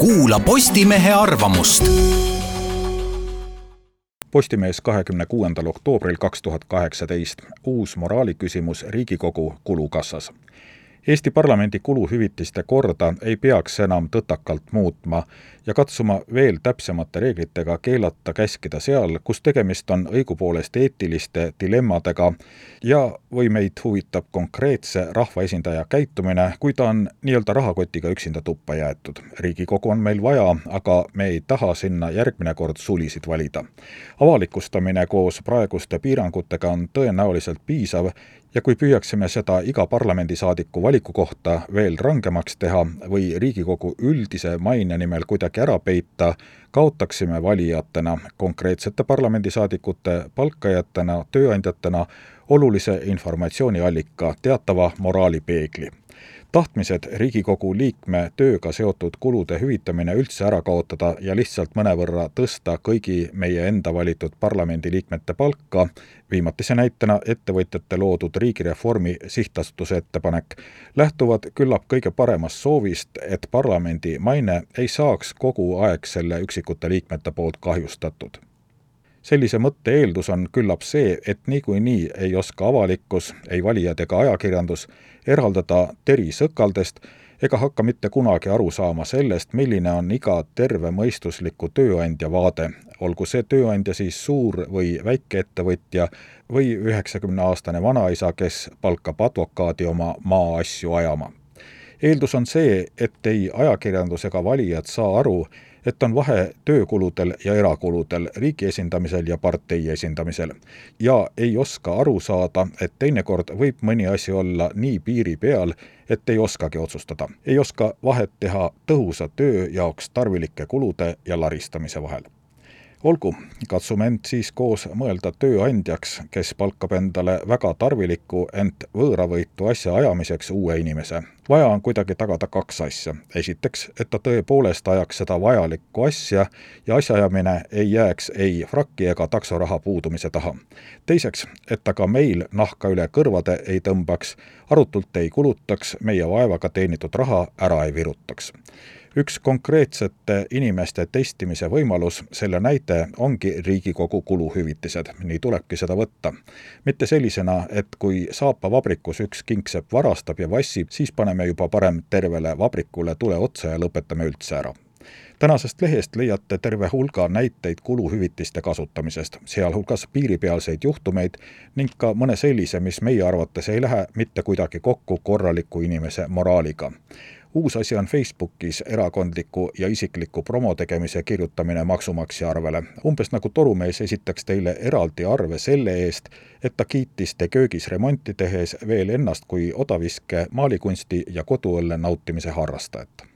kuula Postimehe arvamust. Postimees kahekümne kuuendal oktoobril kaks tuhat kaheksateist. uus moraaliküsimus Riigikogu kulukassas Eesti parlamendi kuluhüvitiste korda ei peaks enam tõtakalt muutma ja katsuma veel täpsemate reeglitega keelata käskida seal, kus tegemist on õigupoolest eetiliste dilemmadega ja või meid huvitab konkreetse rahvaesindaja käitumine, kui ta on nii-öelda rahakotiga üksinda tuppa jäetud. riigikogu on meil vaja, aga me ei taha sinna järgmine kord sulisid valida. avalikustamine koos praeguste piirangutega on tõenäoliselt piisav ja kui püüaksime seda iga parlamendisaadiku valiku kohta veel rangemaks teha või Riigikogu üldise maine nimel kuidagi ära peita, kaotaksime valijatena, konkreetsete parlamendisaadikute palkajatena, tööandjatena olulise informatsiooniallika, teatava moraalipeegli tahtmised Riigikogu liikme tööga seotud kulude hüvitamine üldse ära kaotada ja lihtsalt mõnevõrra tõsta kõigi meie enda valitud parlamendiliikmete palka, viimatise näitena ettevõtjate loodud Riigireformi Sihtasutuse ettepanek, lähtuvad küllap kõige paremast soovist, et parlamendi maine ei saaks kogu aeg selle üksikute liikmete poolt kahjustatud sellise mõtte eeldus on küllap see, et niikuinii ei oska avalikkus, ei valijad ega ajakirjandus eraldada teri sõkaldest ega hakka mitte kunagi aru saama sellest, milline on iga tervemõistusliku tööandja vaade, olgu see tööandja siis suur või väikeettevõtja või üheksakümneaastane vanaisa, kes palkab advokaadi oma maaasju ajama. eeldus on see, et ei ajakirjandus ega valijad saa aru, et on vahe töökuludel ja erakuludel, riigi esindamisel ja partei esindamisel. ja ei oska aru saada, et teinekord võib mõni asi olla nii piiri peal, et ei oskagi otsustada. ei oska vahet teha tõhusa töö jaoks tarvilike kulude ja laristamise vahel olgu, katsume end siis koos mõelda tööandjaks, kes palkab endale väga tarviliku, ent võõravõitu asja ajamiseks uue inimese. Vaja on kuidagi tagada kaks asja. esiteks, et ta tõepoolest ajaks seda vajalikku asja ja asjaajamine ei jääks ei frakki ega taksoraha puudumise taha. teiseks, et ta ka meil nahka üle kõrvade ei tõmbaks, arutult ei kulutaks, meie vaevaga teenitud raha ära ei virutaks üks konkreetsete inimeste testimise võimalus, selle näide ongi Riigikogu kuluhüvitised, nii tulebki seda võtta. mitte sellisena, et kui saapavabrikus üks kingsepp varastab ja vassib, siis paneme juba parem tervele vabrikule tule otsa ja lõpetame üldse ära. Tänasest lehest leiate terve hulga näiteid kuluhüvitiste kasutamisest, sealhulgas piiripealseid juhtumeid ning ka mõne sellise, mis meie arvates ei lähe mitte kuidagi kokku korraliku inimese moraaliga uus asi on Facebookis erakondliku ja isikliku promo tegemise kirjutamine maksumaksja arvele. umbes nagu torumees esitaks teile eraldi arve selle eest, et ta kiitis te köögis remonti tehes veel ennast kui odaviske, maalikunsti ja koduõlle nautimise harrastajat